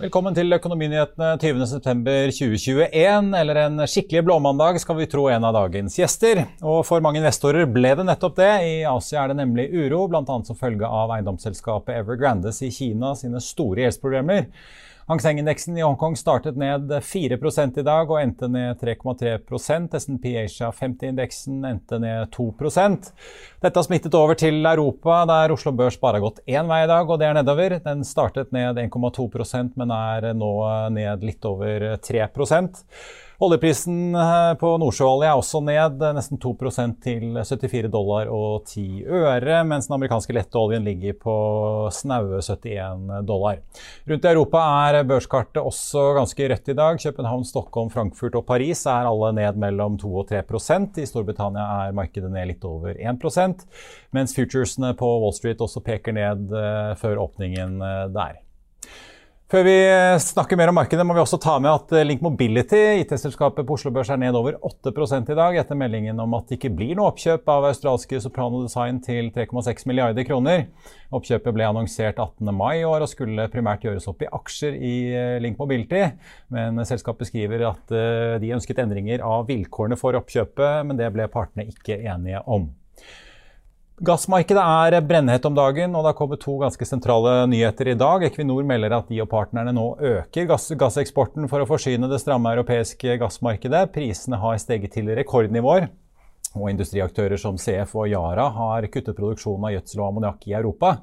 Velkommen til Økonominyhetene 20.9.2021, eller en skikkelig blåmandag, skal vi tro en av dagens gjester. Og for mange investorer ble det nettopp det. I Asia er det nemlig uro, bl.a. som følge av eiendomsselskapet Evergrandes i Kina sine store gjeldsproblemer. Hang Seng-indeksen i Hongkong startet ned 4 i dag og endte ned 3,3% SNP Asia 50-indeksen endte ned 2 Dette har smittet over til Europa, der Oslo Børs bare har gått én vei i dag, og det er nedover. Den startet ned 1,2% men er nå ned litt over 3 Oljeprisen eh, på nordsjøolje er også ned eh, nesten 2% til 74 dollar og 10 øre, mens den amerikanske letteoljen ligger på snaue 71 dollar. Rundt i Europa er børskartet også ganske rødt i dag. København, Stockholm, Frankfurt og Paris er alle ned mellom 2 og 3% I Storbritannia er markedet ned litt over 1% mens futuresene på Wall Street også peker ned eh, før åpningen der. Før vi snakker mer om markedet, må vi også ta med at Link Mobility, IT-selskapet på Oslo Børs, er ned over 8 i dag etter meldingen om at det ikke blir noe oppkjøp av australske Soprano Design til 3,6 milliarder kroner. Oppkjøpet ble annonsert 18. mai i år og skulle primært gjøres opp i aksjer i eh, Link Mobility. Men selskapet skriver at eh, de ønsket endringer av vilkårene for oppkjøpet, men det ble partene ikke enige om. Gassmarkedet er brennhett om dagen, og det har kommet to ganske sentrale nyheter i dag. Equinor melder at de og partnerne nå øker gass gasseksporten for å forsyne det stramme europeiske gassmarkedet. Prisene har steget til rekordnivåer. Og industriaktører som CF og Yara har kuttet produksjonen av gjødsel og ammoniakk i Europa.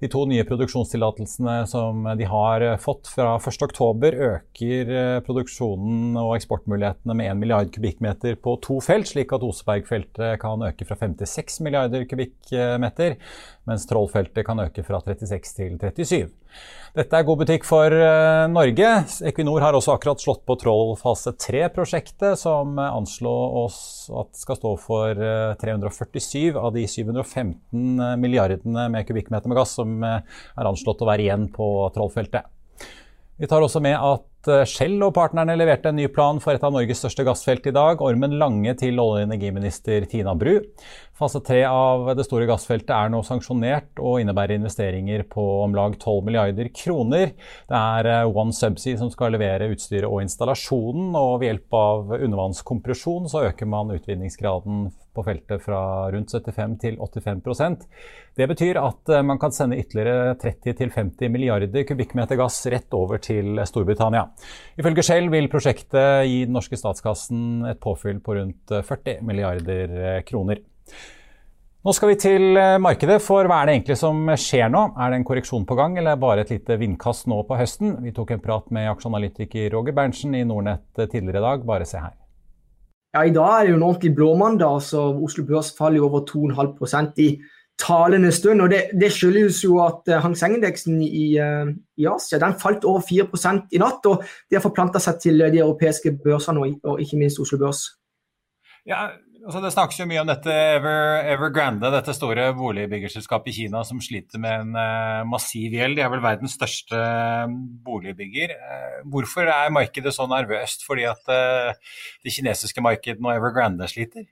De to nye produksjonstillatelsene som de har fått fra 1.10, øker eh, produksjonen og eksportmulighetene med 1 milliard kubikkmeter på to felt, slik at Osebergfeltet kan øke fra 56 milliarder kubikkmeter, mens Trollfeltet kan øke fra 36 til 37. Dette er god butikk for uh, Norge. Equinor har også akkurat slått på Troll fase 3-prosjektet, som anslår oss at skal stå for uh, eh, 347 av de 715 milliardene med kubikkmeter med gass som er anslått å være igjen på Trollfeltet. Vi tar også med at Shell og partnerne leverte en ny plan for et av Norges største gassfelt i dag. Ormen Lange til olje- og energiminister Tina Bru. Fase tre av det store gassfeltet er nå sanksjonert og innebærer investeringer på om lag 12 milliarder kroner. Det er eh, One Subsea som skal levere utstyret og installasjonen, og ved hjelp av undervannskompresjon så øker man utvinningsgraden på feltet fra rundt 75 til 85% Det betyr at eh, man kan sende ytterligere 30-50 milliarder kubikkmeter gass rett over til Storbritannia. Ifølge Shell vil prosjektet gi den norske statskassen et påfyll på rundt 40 milliarder kroner. Nå skal vi til eh, markedet, for hva er det egentlig som skjer nå? Er det en korreksjon på gang, eller bare et lite vindkast nå på høsten? Vi tok en prat med aksjeanalytiker Roger Berntsen i Nordnett eh, tidligere i dag. Bare se her. Ja, I dag er det jo en ordentlig blåmandag, så Oslo Børs faller jo over 2,5% i talende stund. og Det, det skyldes jo at uh, Hang Seng-indeksen i, uh, i, Asia den falt over 4% i natt. og Det har forplanta seg til de europeiske børsene og, og ikke minst Oslo Børs. Ja, Altså, det snakkes jo mye om dette Ever, Evergrande, dette store boligbyggerselskapet i Kina som sliter med en uh, massiv gjeld. De er vel verdens største uh, boligbygger. Uh, hvorfor er markedet så nervøst fordi at det kinesiske markedet og Evergrande sliter?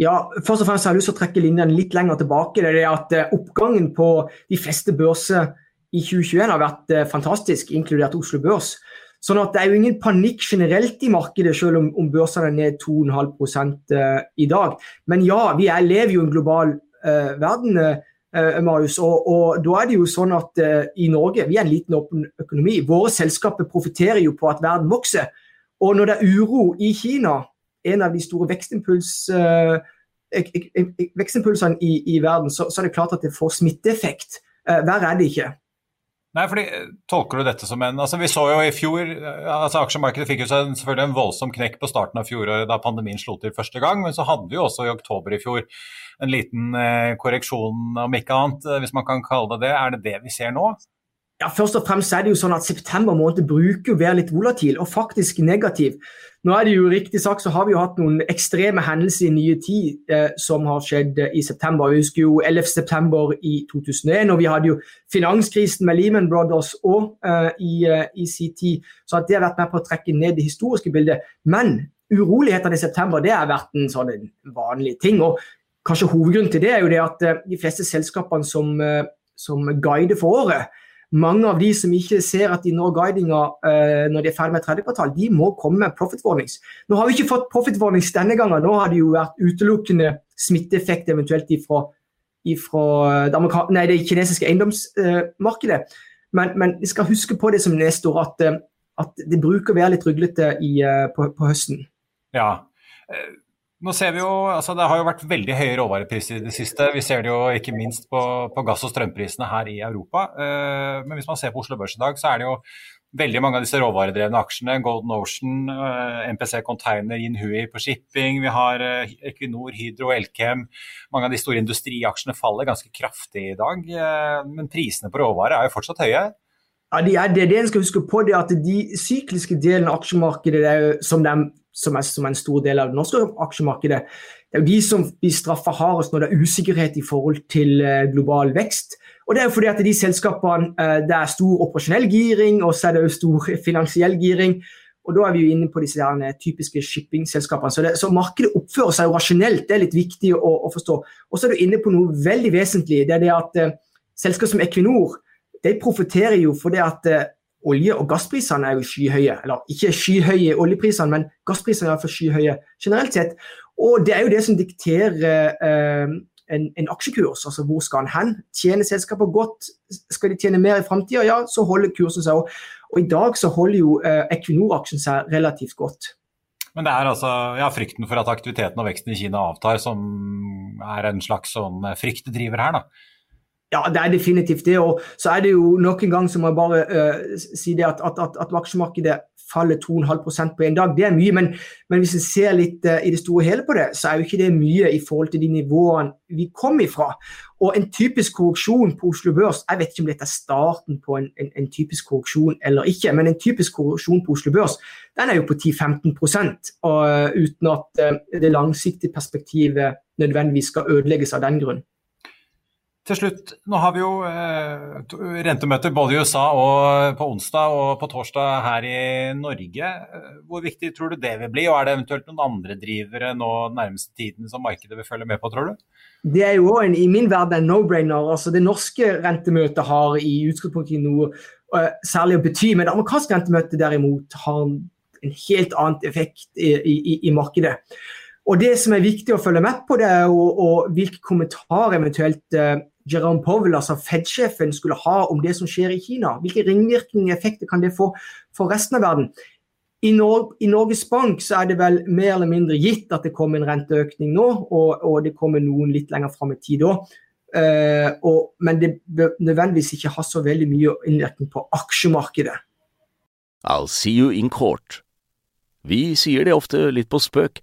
Ja, først og fremst har jeg lyst til å trekke linjen litt lenger tilbake. Det er at Oppgangen på de fleste børser i 2021 har vært fantastisk, inkludert Oslo Børs. Sånn at Det er jo ingen panikk generelt i markedet, selv om, om børsene er ned 2,5 uh, i dag. Men ja, vi er, lever jo i en global uh, verden, uh, Marius. Og, og, da er det jo sånn at uh, i Norge vi er en liten åpen økonomi. Våre selskaper profitterer jo på at verden vokser. Og når det er uro i Kina, en av de store vekstimpuls, vekstimpulsene i, i, verden, så, så, er det klart at det får smitteeffekt. verre er det ikke. Nei, fordi Tolker du dette som en altså Vi så jo i fjor altså Aksjemarkedet fikk jo selvfølgelig en voldsom knekk på starten av fjoråret da pandemien slo til første gang, men så hadde vi jo også i oktober i fjor en liten eh, korreksjon, om ikke annet, hvis man kan kalle det det. Er det det vi ser nå? Ja, Først og fremst er det jo sånn at september måned bruker å være litt volatil, og faktisk negativ. Nå er det jo riktig sagt så har vi jo hatt noen ekstreme hendelser i nye tid eh, som har skjedd eh, i september. Vi husker jo 11. september i 2001, og vi hadde jo finanskrisen med Lehman Brothers òg eh, i, eh, i sin tid. Så at det har vært med på å trekke ned det historiske bildet. Men urolighetene i september det har vært en sånn vanlig ting. og Kanskje hovedgrunnen til det er jo det at eh, de fleste selskapene som, som guider for året, mange av de som ikke ser at de når guidinga uh, når de er ferdig med tredje kvartal, de må komme med profit warnings. Nå har vi ikke fått profit warnings denne gangen. Nå har det jo vært utelukkende smitteeffekt eventuelt ifra, ifra det, nei, det kinesiske eiendomsmarkedet. Uh, men, men, vi skal huske på det som neste år, at, uh, at det bruker å være litt ruglete i, på, på, høsten. Ja. Nå ser vi jo, altså Det har jo vært veldig høye råvarepriser i det siste. Vi ser det jo ikke minst på, på gass- og strømprisene her i Europa. Uh, men hvis man ser på Oslo Børs i dag, så er det jo veldig mange av disse råvaredrevne aksjene. Golden Ocean, eh, MPC Container, Inhui på shipping. Vi har uh, Equinor, Hydro, Elkem. Mange av de store industriaksjene faller ganske kraftig i dag. men prisene på råvarer er jo fortsatt høye. Ja, de er det. Det en skal huske på, det er at de sykliske delene av aksjemarkedet, det som de som er, som er, en stor del av det norske aksjemarkedet. Det er jo de som blir straffa hardest når det er usikkerhet i forhold til uh, global vekst. Og Det er jo fordi at de selskapene uh, det er stor operasjonell giring, og så er det jo stor finansiell giring. Og Da er vi jo inne på disse der typiske shippingselskapene. Så, så markedet oppfører seg jo rasjonelt, det er litt viktig å, å forstå. Og så er du inne på noe veldig vesentlig. Det er det at uh, selskap som Equinor de profitterer jo fordi at olje- og gassprisene er jo skyhøye. Eller ikke skyhøye oljeprisene, men gassprisene er iallfall skyhøye generelt sett. Og det er jo det som dikterer eh, en, en, aksjekurs. Altså hvor skal den hen? Tjener selskapet godt? Skal de tjene mer i framtida? Ja, så holder kursen seg òg. Og i dag så holder jo eh, Equinor-aksjen seg relativt godt. Men det er altså ja, frykten for at aktiviteten og veksten i Kina avtar som er en slags sånn fryktdriver her, da? Ja, det er definitivt det. Og så er det jo nok en gang som jeg bare uh, si det at, at, at, at aksjemarkedet faller 2,5% på en dag. Det er mye, men, men hvis vi ser litt uh, i det store hele på det, så er jo ikke det mye i forhold til de nivåene vi kom ifra. Og en typisk korreksjon på Oslo Børs, jeg vet ikke om dette er starten på en, en, en typisk korreksjon eller ikke, men en typisk korreksjon på Oslo Børs den er jo på 10-15 og uh, uten at det langsiktige perspektivet nødvendigvis skal ødelegges av den grunn. Til slutt, nå har vi jo eh, rentemøter både i USA og på onsdag og på torsdag her i Norge. Hvor viktig tror du det vil bli, og er det eventuelt noen andre drivere nå nærmeste tiden som markedet vil følge med på, tror du? Det er jo en, i min verden en no-brainer. Altså, det norske rentemøtet har i utgangspunktet noe uh, særlig å bety, men det amerikanske rentemøtet derimot har en helt annen effekt i, i, i markedet. Og Det som er viktig å følge med på, det er jo, hvilke kommentarer eventuelt Jerome Powell, altså Fed-sjefen, skulle ha om det som skjer i Kina. Hvilke ringvirkninger og effekter kan det få for resten av verden? I, Nor I, Norges Bank så er det vel mer eller mindre gitt at det kommer en renteøkning nå, og, og det kommer noen litt lenger fram i tid òg. Uh, eh, men det bør nødvendigvis ikke ha så veldig mye innvirkning på aksjemarkedet. I'll see you in court. Vi sier det ofte litt på spøk,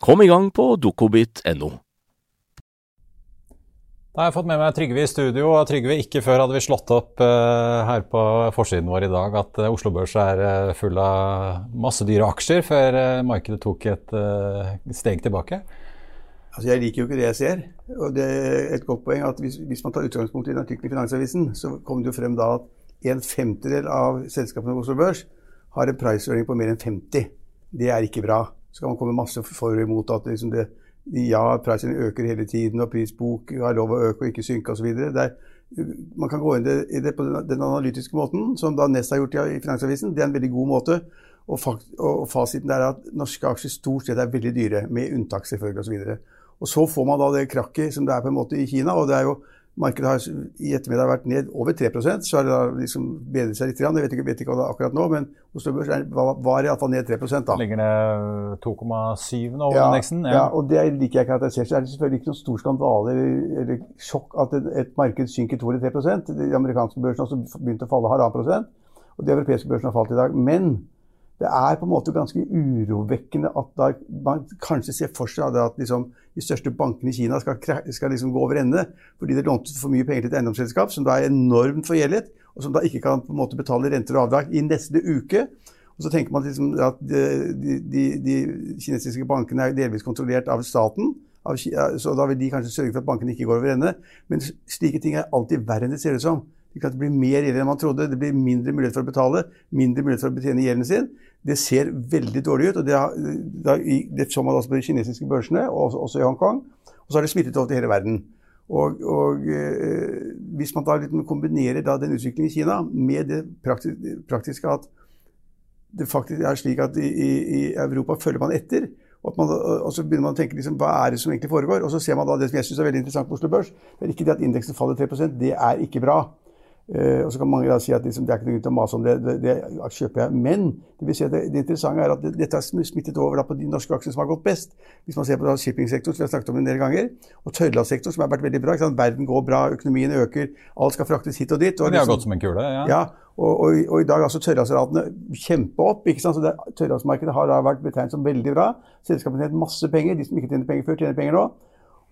Kom i gang på dokobit.no. Da har jeg fått med meg Trygve i studio. og Trygve, Ikke før hadde vi slått opp uh, her på forsiden vår i dag at uh, Oslo Børs er uh, full av masse dyre aksjer, før markedet tok et steg tilbake. Altså Jeg liker jo ikke det jeg ser. og det er et godt poeng at Hvis, hvis man tar utgangspunkt i en artikkel i Finansavisen, så kommer det jo frem da at en femtedel av selskapene på Oslo Børs har en price på mer enn 50. Det er ikke bra. Så kan man komme masse for og imot at liksom det, ja, prisen øker hele tiden, og prisbok har lov å øke og ikke synke osv. Man kan gå inn i det på den analytiske måten, som da Nest har gjort i Finansavisen. Det er en veldig god måte. Og, og fasiten er at norske aksjer stort sett er veldig dyre, med unntak selvfølgelig osv. Og, så og så får man da det krakket som det er på en måte i Kina. og det er jo Markedet har i ettermiddag vært ned over 3% så har det da liksom bedret seg litt. Jeg vet ikke, vet ikke hva det er akkurat nå, men Oslo Børs var, var iallfall ned 3 da. Ligger det 2,7 nå over ja, indeksen? Ja. ja. og det liker jeg ikke at jeg ser. Så er det selvfølgelig ikke noen stor skandale eller, eller sjokk at et, et marked synker 2 eller 3 De amerikanske børsene har også begynt å falle halvannen prosent, og de europeiske børsene har falt i dag. Men det er på en måte ganske urovekkende at da, man kanskje ser for seg at liksom, de største bankene i Kina skal, skal liksom gå over ende fordi det lånte for mye penger til et eiendomsselskap som da er enormt forgjeldet, og som da ikke kan på en måte betale renter og avdrag i neste uke. Og så tenker man liksom at de, de, de, kinesiske bankene er delvis kontrollert av staten. Av, så da vil de kanskje sørge for at bankene ikke går over ende. Men slike ting er alltid verre enn det ser ut som. Det blir mer gjeld enn man trodde. Det blir mindre mulighet for å betale, mindre mulighet for å betjene gjelden sin. Det ser veldig dårlig ut. og Det, har, det så man også på de kinesiske børsene, og også i Hongkong. Og så har det smittet over til hele verden. Og, og eh, Hvis man da liksom kombinerer da den utviklingen i Kina med det praktiske at det faktisk er slik at i, i, Europa følger man etter. Og, man, og, så begynner man å tenke liksom, hva er det som egentlig foregår. Og så ser man da det som jeg syns er veldig interessant på Oslo Børs. Det er ikke det at indeksen faller 3% det er ikke bra. Uh, og så kan mange da si at liksom, det er ikke noe grunn til å mase om det, det, det, kjøper jeg. Men det, vil si det, det interessante er at det, dette er smittet over da, på de norske aksjene som har gått best. Hvis man ser på shippingsektoren, som vi har snakket om en del ganger, og tørrlastsektoren, som har vært veldig bra. Verden går bra, økonomien øker, alt skal fraktes hit og dit. Og, de har liksom, gått som en kule, ja. ja og, og, og, i dag altså tørrlastratene kjempeopp. ikke sant? Så Tørrlastmarkedet har da vært betegnet som veldig bra. Selskapene har tjent masse penger. De som ikke tjener penger før, tjener penger nå.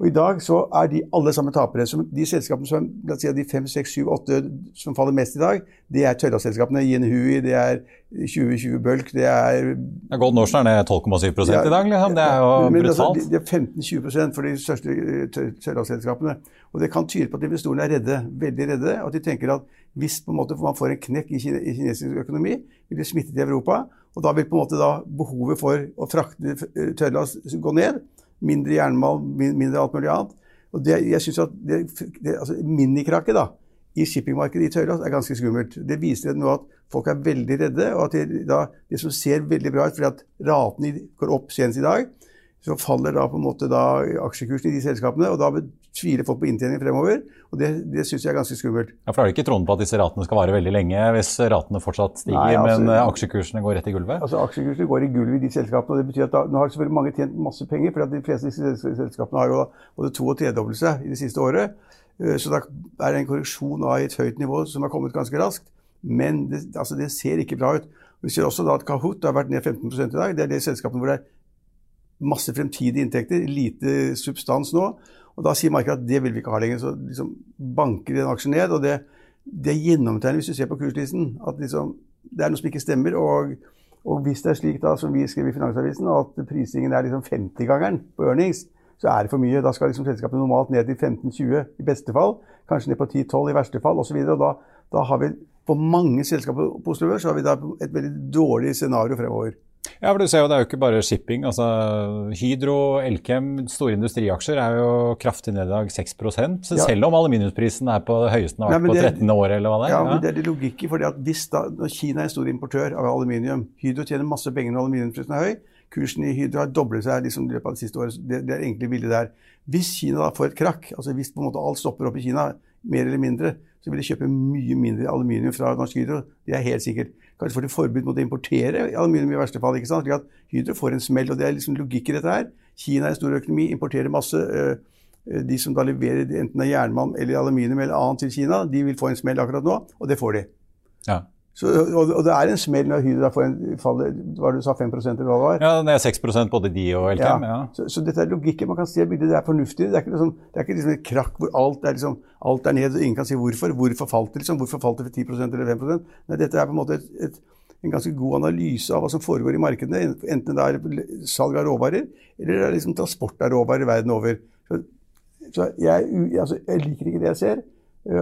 Og I dag så er de alle sammen tapere. Som de selskapene som la oss si de 5, 6, 7, 8 som faller mest i dag, det er tørrlastselskapene. Yinhui, det er 2020 Bulk, det er ja, Golden Ocean er ned 12,7 ja, i dag, liksom. Det er jo men, brutalt. Altså, det er 15-20% for de største eh, tørrlastselskapene. Og det kan tyde på at investorene er redde, veldig redde. Og at de tenker at hvis på en måte man får en knekk i, kine, i kinesisk økonomi, vil det smitte til Europa. Og da vil på en måte da behovet for å frakte tørrlast gå ned mindre jernmalm, mindre alt mulig annet. Og det, jeg synes at det, det, altså Minikrakket da, i shippingmarkedet i Tøyland er ganske skummelt. Det viser nå at folk er veldig redde, og at det, da, det som ser veldig bra ut fordi at ratene går opp senest i dag, så faller da på en måte da aksjekursen i de selskapene. og da tviler folk på inntjening fremover. og Det, det syns jeg er ganske skummelt. Ja, For da er det ikke troen på at disse ratene skal vare veldig lenge hvis ratene fortsatt stiger, Nei, altså, men eh, aksjekursene går rett i gulvet? Altså Aksjekursene går i gulvet i de selskapene. og det betyr at da, Nå har selvfølgelig mange tjent masse penger, for de fleste av disse selskapene har jo både to- og tredobbelse i det siste året. Eh, så da er det en korreksjon av et høyt nivå som har kommet ganske raskt. Men det, altså det ser ikke bra ut. Vi ser også da at Kahoot har vært ned 15 i dag. Det er det selskapene hvor det er masse fremtidige inntekter, lite substans nå. Og Da sier markedet at det vil vi ikke ha lenger. Så liksom banker den aksjen ned. og det, det gjennomtegnet hvis du ser på kurslisten, at liksom, det er noe som ikke stemmer. Og, og, hvis det er slik da, som vi skrev i Finansavisen, at prisingen er liksom 50-gangeren på earnings, så er det for mye. Da skal liksom selskapet normalt ned til 15-20 i beste fall. Kanskje ned på 10-12 i verste fall osv. Da, da har vi på mange selskaper på Oslo Børs har vi da et veldig dårlig scenario fremover. Ja, for du ser jo Det er jo ikke bare shipping. altså Hydro, Elkem, store industriaksjer er jo kraftig ned i dag, 6 så ja. Selv om aluminiumsprisen er på det høyeste den har vært på 13. år. eller hva det er. Ja, men det er det logikk i. fordi at hvis da, når Kina er en stor importør av aluminium Hydro tjener masse penger når aluminiumsprisen er høy. Kursen i Hydro har doblet seg liksom, i løpet av det siste året. Det, det er egentlig bildet der. Hvis Kina da får et krakk, altså hvis på en måte alt stopper opp i Kina, mer eller mindre, så vil de kjøpe mye mindre aluminium fra Norsk Hydro. Det er helt sikkert. Kanskje får de forbud mot å importere aluminium i verste fall. ikke sant? Slik at Hydro får en smell. og Det er liksom logikk i dette her. Kina er en stor økonomi, importerer masse. Eh, de som da leverer enten jernmalm eller aluminium eller annet til Kina, de vil få en smell akkurat nå, og det får de. Ja. Så, og, og, det er en smell når Hydra får en fall hva du sa, 5 eller hva det var? Ja, det er 6% både de og Elkem. Ja. ja. Så, så, dette er logikken man kan si det er fornuftig. Det er ikke, liksom, det er ikke liksom et krakk hvor alt er, liksom, alt er ned, og ingen kan si hvorfor. Hvorfor falt det liksom? Hvorfor falt det for 10 eller 5 Nei, Dette er på en måte et, et, en ganske god analyse av hva som foregår i markedene. Enten det er salg av råvarer, eller det er liksom transport av råvarer verden over. Så, så jeg, altså, jeg liker ikke det jeg ser.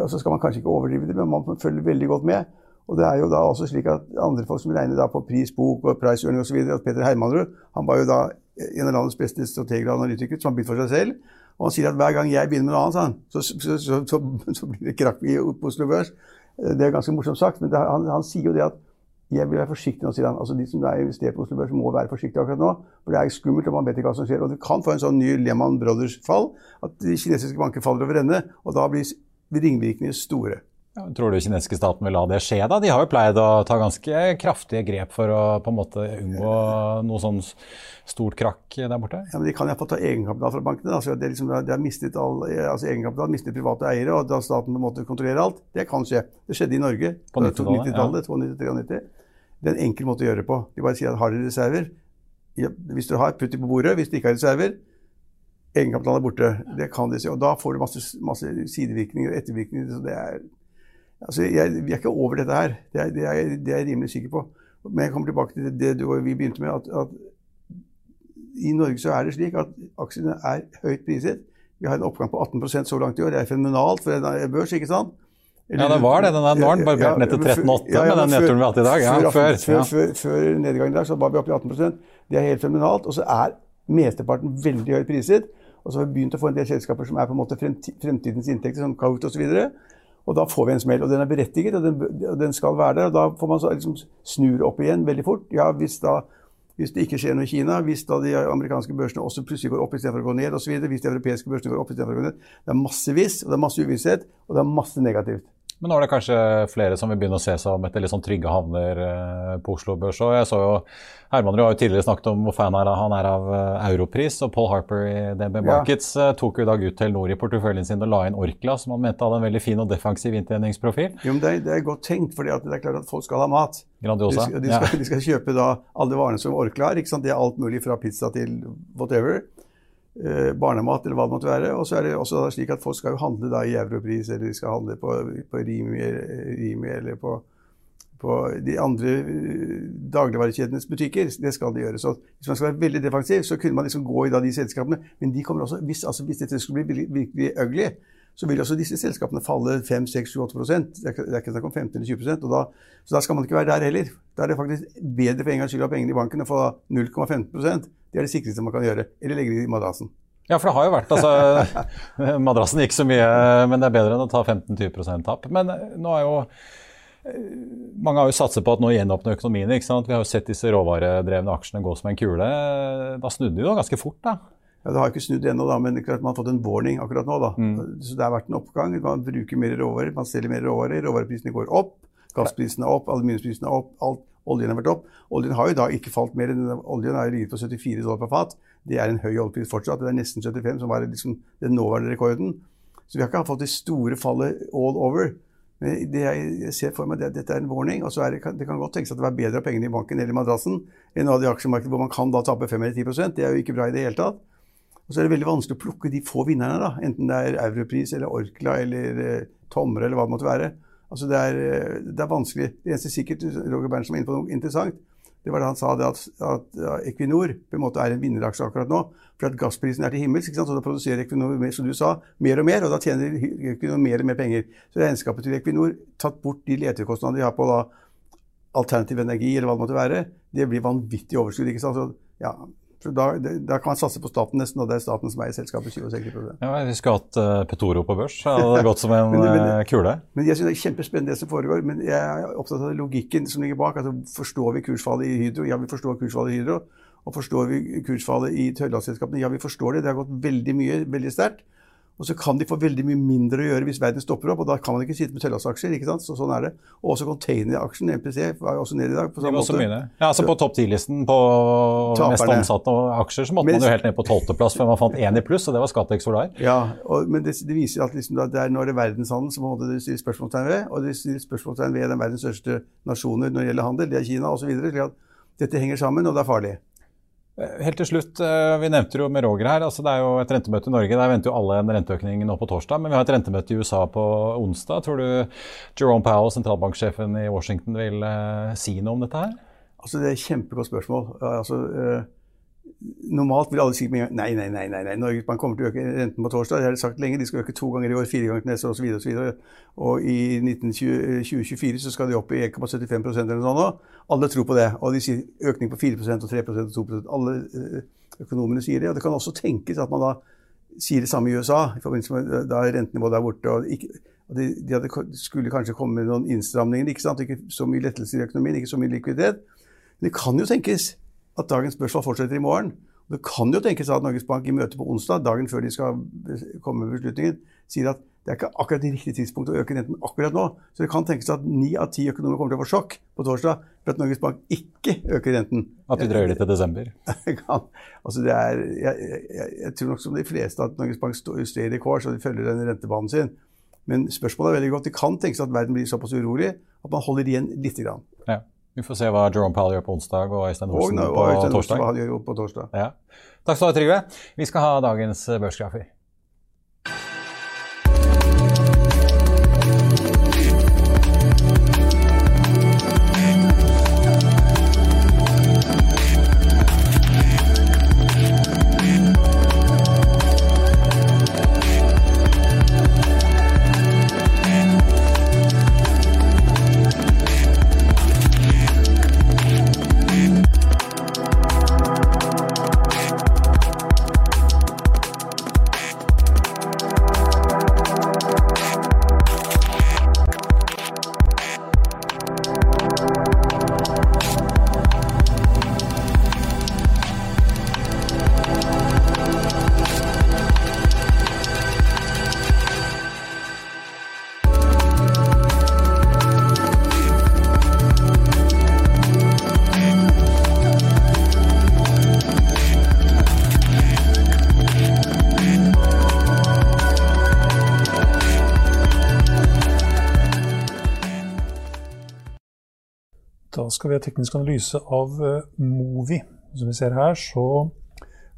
Og så skal man kanskje ikke overdrive det, men man følger veldig godt med. Og det er jo da også slik at andre folk som regner da på pris, bok og price earning osv. Peter Hermanrud han var jo da en av landets beste strateger og analytikere som har begynt for seg selv. Og han sier at hver gang jeg begynner med noe annet, så, så, så, så, blir det krakk på Oslo Børs. Det er ganske morsomt sagt, men det, han, han, sier jo det at jeg vil være forsiktig nå, sier han. Altså De som er investert på Oslo Børs, må være forsiktige akkurat nå. For det er skummelt, og man vet ikke hva som skjer. Og du kan få en sånn ny Lehman Brothers-fall, at de kinesiske banker faller over ende. Og da blir ringvirkningene store. Tror du kinesiske staten vil la det skje? da? De har jo pleid å ta ganske kraftige grep for å på en måte unngå noe sånn stort krakk der borte? Ja, men De kan iallfall ta egenkapital fra bankene. Altså, det, liksom, de har mistet all, altså egenkapital, mistet private eiere, og da staten på en måte kontrollerer alt. Det kan skje. Det skjedde i Norge på 90-tallet. 90 ja. Det er en enkel måte å gjøre det på. De bare sier at har dere reserver? Ja, hvis dere har, putt dem på bordet. Hvis dere ikke har reserver, egenkapitalen er borte. Det kan de si. Og da får du masse, masse sidevirkninger og ettervirkninger. så det er Altså, jeg, vi er ikke over dette her. Det er, det, er, det er, jeg rimelig sikker på. Men jeg kommer tilbake til det, det vi begynte med. At, at, I Norge så er det slik at aksjene er høyt priset. Vi har en oppgang på 18% så langt i år. Det er fenomenalt for en børs, ikke sant? Eller, ja, det var det. Den er, nå har den barbert ned til 13,8 ja, ja, med den nedturen vi har hatt i dag. Ja, før, før, før, før, nedgangen der så var vi oppe i 18% Det er helt fenomenalt. Og så er mesteparten veldig høyt priset. Og så har vi begynt å få en del selskaper som er på en måte fremtidens inntekter, som Kaut osv. Og da får vi en smell. Og den er berettiget, og den, og den skal være der. Og da får man så liksom snur opp igjen veldig fort. Ja, hvis, da, hvis det ikke skjer noe i Kina, hvis da de amerikanske børsene også plutselig går opp istedenfor å gå ned osv., hvis de europeiske børsene går opp istedenfor å gå ned Det er massevis, og det er masse uvisshet, og det er masse negativt. Men nå er det kanskje flere som vil begynne å se seg om etter litt sånn trygge havner eh, på Oslo Børs. Og jeg så jo Hermanrud har jo tidligere snakket om hvor fan han er av eh, Europris. Og Paul Harper i DB Markets ja. Eh, tok jo i dag ut Telenor i porteføljen sin og la inn Orkla, som han mente hadde en veldig fin og defensiv inntjeningsprofil. Jo, men det er, det er godt tenkt, for det er klart at folk skal ha mat. Grandiosa. De, de, skal, ja. de skal, kjøpe da alle varene som Orkla har. Det er alt mulig fra pizza til whatever. Eh, barnemat eller hva det måtte være. Og så er det også slik at folk skal jo handle i europris, eller de skal handle på, på Rimi, Rimi, eller på, på, de andre eh, dagligvarekjedenes butikker. Det skal de gjøre. Så hvis man skal være veldig defensiv, så kunne man liksom gå i da de selskapene. Men de kommer også, hvis, altså, hvis dette skulle bli virkelig ugly, så vil også disse selskapene falle 5-6-7-8 Det er ikke snakk om 15 eller 20 og da, Så da skal man ikke være der heller. Da er det faktisk bedre for en gangs skyld å ha pengene i banken og få 0,15 Det er det sikreste man kan gjøre. Eller legge det i madrassen. Ja, for det har jo vært altså, Madrassen gikk så mye, men det er bedre enn å ta 15-20% tap. Men eh, nå er jo eh, mange har jo satset på at nå gjenåpner økonomien. Vi har jo sett disse råvaredrevne aksjene gå som en kule. Da snudde de jo ganske fort, da. Ja, Det har ikke snudd ennå, da, men klart man har fått en warning akkurat nå. da. Mm. Så Det har vært en oppgang. Man bruker mer råvarer, man selger mer råvarer. Råvareprisene går opp. Gassprisene er opp, aluminiumsprisene er opp. alt, Oljen har vært opp. Oljen har jo da ikke falt mer enn oljen har ligget på 74 dollar per fat. Det er en høy oljepris fortsatt. Det er nesten 75, som var liksom den nåværende rekorden. Så vi har ikke fått det store fallet all over. Men det jeg ser for meg, det, dette er en warning. og så er det, det kan godt tenkes at det var bedre av pengene i banken eller i madrassen enn av de aksjemarkedene hvor man kan da tape 5 eller 10% Det er jo ikke bra i det hele tatt. Og så er det veldig vanskelig å plukke de få vinnerne, da. enten det er Europris eller Orkla eller eh, Tomre eller hva det måtte være. Altså det, er, eh, det er vanskelig. Det eneste sikkert Roger Berntsen var inne på noe interessant. Det var da han sa det at, at ja, Equinor på en måte er en vinneraksje akkurat nå. For at gassprisen er til himmels, ikke sant? så da produserer Equinor som du sa, mer og mer. Og da tjener Equinor mer og mer penger. Så regnskapet til Equinor, tatt bort de letekostnadene de har på da, alternativ energi, eller hva det måtte være, det blir vanvittig overskudd. ikke sant? Så, ja, da, da, kan man satse på staten nesten, og det er staten som eier selskapet. 20% ja, Vi skulle hatt uh, Petoro på børs. Det hadde gått som en men, men, uh, kule. Men Jeg synes det er kjempespennende det som foregår. Men jeg er opptatt av logikken som ligger bak. Altså, forstår vi kursfallet i Hydro? Ja, vi forstår kursfallet i Hydro. Og forstår vi kursfallet i Tørrlandsselskapene? Ja, vi forstår det. Det har gått veldig mye, veldig sterkt. Og så kan de få veldig mye mindre å gjøre hvis verden stopper opp, og da kan man ikke sitte med sølvlassaksjer. ikke sant? Så sånn er det. Og også containeraksjen, MPC, var jo også ned i dag. på samme måte. mye. Ja, altså På topp 10-listen på mest ansatte omsatte aksjer så måtte Men- man jo helt ned på tolvteplass før man fant én i pluss, og det var Scatec Solar. Ja, og, men det, det viser at liksom, det er når det er verdenshandel som det stiller spørsmålstegn ved, og det stiller spørsmålstegn ved den verdens største nasjoner når det gjelder handel, det er Kina osv. dette henger sammen, og det er farlig. Helt til slutt, eh, Vi nevnte jo med Roger her, altså det er jo et rentemøte i Norge. Der venter jo alle en renteøkning nå på torsdag. Men vi har et rentemøte i USA på onsdag. Tror du Jerome Powell, sentralbanksjefen i Washington, vil eh, si noe om dette her? Altså, Det er et kjempegodt spørsmål. Altså, eh, normalt vil alle si nei, nei, nei. nei, nei. Norges Bank kommer til å øke renten på torsdag. Det har de sagt lenge. De skal øke to ganger i år, fire ganger til neste år osv. Og, så videre. og i 2024 så skal de opp i 1,75% eller noe sånt. nå. Alle tror på det. Og de sier økning på 4% og 3% og 2 Alle eh, økonomene sier det. Og det kan også tenkes at man da sier det samme i USA, i forbindelse med eh, da rentenivået der borte. og ikke og de, de hadde, skulle kanskje komme med noen innstramninger. Ikke sant? Ikke så mye lettelser i økonomien, ikke så mye likviditet. Men det kan jo tenkes at dagens børsfall fortsetter i morgen. Det kan jo tenkes at Norges Bank i møte på onsdag, dagen før de skal komme med beslutningen, sier at det er ikke akkurat det riktige tidspunkt å øke renten akkurat nå. Så det kan tenkes at ni av ti økonomer kommer til å få sjokk på torsdag for at Norges Bank ikke øker renten. At de drøyer det til desember? Altså det er, jeg, jeg, jeg tror nok som de fleste at Norges Bank står stay the course og de følger den rentebanen sin. Men spørsmålet er veldig godt. Det kan tenkes at verden blir såpass urolig at man holder igjen lite grann. Ja. Vi får se hva Jerome Powell gjør på onsdag og Øystein Olsen på på torsdag. Ja. Takk skal du ha, Trygve. Vi skal ha dagens børsgrafer. Skal vi ha teknisk analyse av eh, Movi. Som vi ser her, så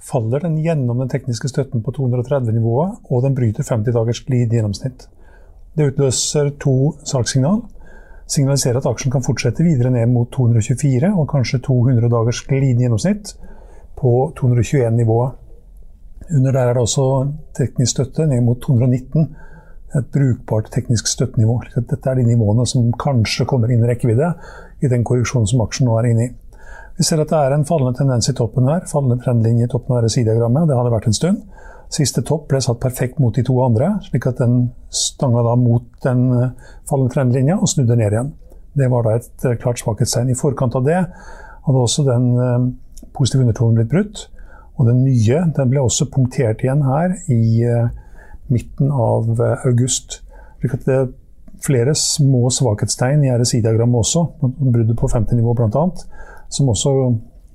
faller den gjennom den tekniske støtten på 230-nivået, og den bryter 50 dagers glid i gjennomsnitt. Det utløser to salgssignal. Signaliserer at aksjen kan fortsette videre ned mot 224 og kanskje 200 dagers glid gjennomsnitt på 221-nivået. Under der er det også teknisk støtte ned mot 219 et brukbart teknisk støttenivå. Dette er de nivåene som kanskje kommer inn i rekkevidde i den korreksjonen som aksjen nå er inne i. Vi ser at det er en fallende tendens i toppen her. Fallende trendlinje i toppen av RSI-diagrammet. Det har det vært en stund. Siste topp ble satt perfekt mot de to andre, slik at den stanga da mot den eh, fallende trendlinja og snudde ned igjen. Det var da et eh, klart svakhetstegn. I forkant av det hadde også den eh, positive undertonen blitt brutt. Og den nye den ble også punktert igjen her i midten av eh, august. Det er flere små svakhetstegn i RSI-diagrammet også, bruddet på 50-nivå bl.a., som også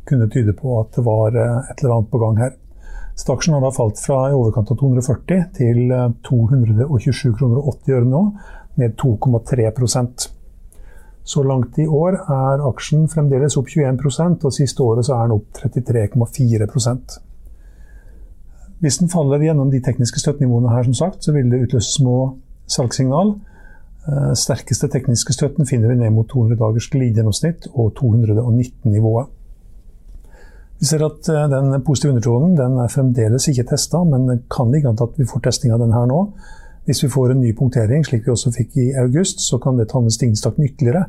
kunne tyde på at det var eh, et eller annet på gang her. Så har da falt fra i overkant av 240 til eh, 227 kroner og 80 øre nå, ned 2,3% Så langt i år er aksjen fremdeles opp 21% og siste året så er den opp 33,4 Hvis den faller gjennom de tekniske støttenivåene her, som sagt, så vil det utløse små salgssignal. Eh, Sterkeste tekniske støtten finner vi ned mot 200 dagers glidegjennomsnitt og 219-nivået. Vi ser at eh, den positive undertonen den er fremdeles ikke testa, men det kan ligge an til at vi får testing av den her nå. Hvis vi får en ny punktering, slik vi også fikk i august, så kan det ta med stigningstakten ytterligere.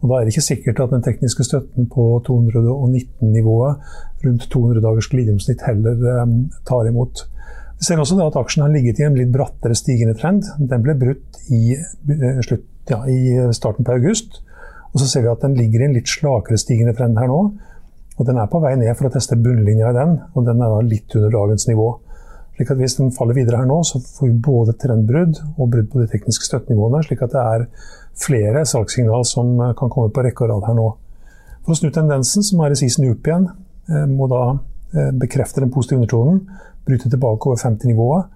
Og da er det ikke sikkert at den tekniske støtten på 219-nivået rundt 200 dagers glidegjennomsnitt heller um, tar imot. Vi ser også at aksjen har ligget i en litt brattere stigende trend. Den ble brutt i, uh, slutt, ja, i starten på august. Og så ser vi at den ligger i en litt slakere stigende trend her nå. Og den er på vei ned for å teste bunnlinja i den, og den er da litt under dagens nivå. Slik at Hvis den faller videre her nå, så får vi både trendbrudd og brudd på de tekniske støttenivåene. Slik at det er flere salgssignal som eh, kan komme på rekke og rad her nå. For å snu tendensen, som er i season up igjen, eh, må da eh, bekrefte den positive undertonen, bryte tilbake over 50-nivået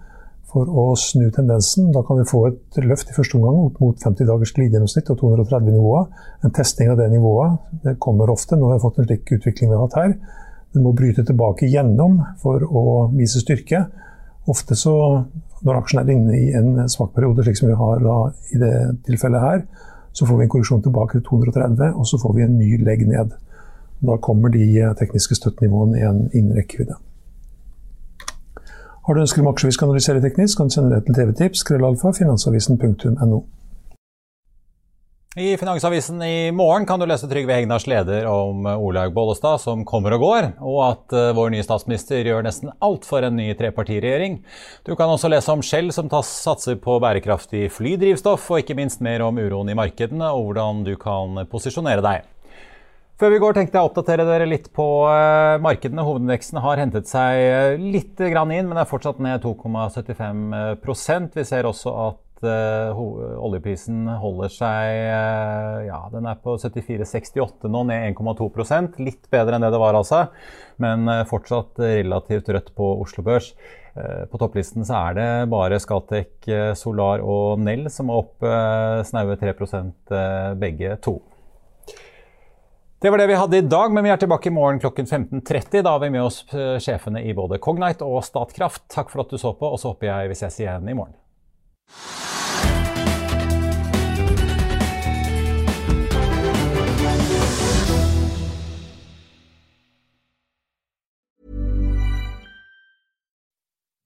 for å snu tendensen. Da kan vi få et løft i første omgang opp mot 50 dagers glidegjennomsnitt og 230-nivået. En testing av det nivået det kommer ofte Nå har vi fått en slik utvikling vi har hatt her. Den må bryte tilbake gjennom for å vise styrke. Ofte så, når aksjen er inne i en svak periode, slik som vi har da, i det tilfellet her, så får vi en korreksjon tilbake til 230, og så får vi en ny legg ned. Da kommer de tekniske støttenivåene igjen innen rekkevidde. Har du ønsker om aksjer vi skal analysere teknisk, kan du sende det til TV-tips, krøllalfa, finansavisen.no. I Finansavisen i morgen kan du lese Trygve Hegnars leder om Olaug Bollestad som kommer og går, og at uh, vår nye statsminister gjør nesten alt for en ny trepartiregjering. Du kan også lese om Shell som satser på bærekraftig flydrivstoff, og ikke minst mer om uroen i markedene og hvordan du kan posisjonere deg. Før vi går, tenkte jeg å oppdatere dere litt på uh, markedene. Hovedindeksen har hentet seg litt inn, men er fortsatt ned 2,75% Vi ser også at uh, oljeprisen holder seg Ja, den er på 74,68 nå, ned 1,2 Litt bedre enn det det var, altså. Men fortsatt relativt rødt på Oslo Børs. På topplisten så er det bare Scatec, Solar og Nell som er opp snaue 3% begge to. Det var det vi hadde i dag, men vi er tilbake i morgen klokken 15.30. Da har vi med oss eh, sjefene i både Cognite og Statkraft. Takk for at du så på, og så håper jeg vi ses igjen i morgen.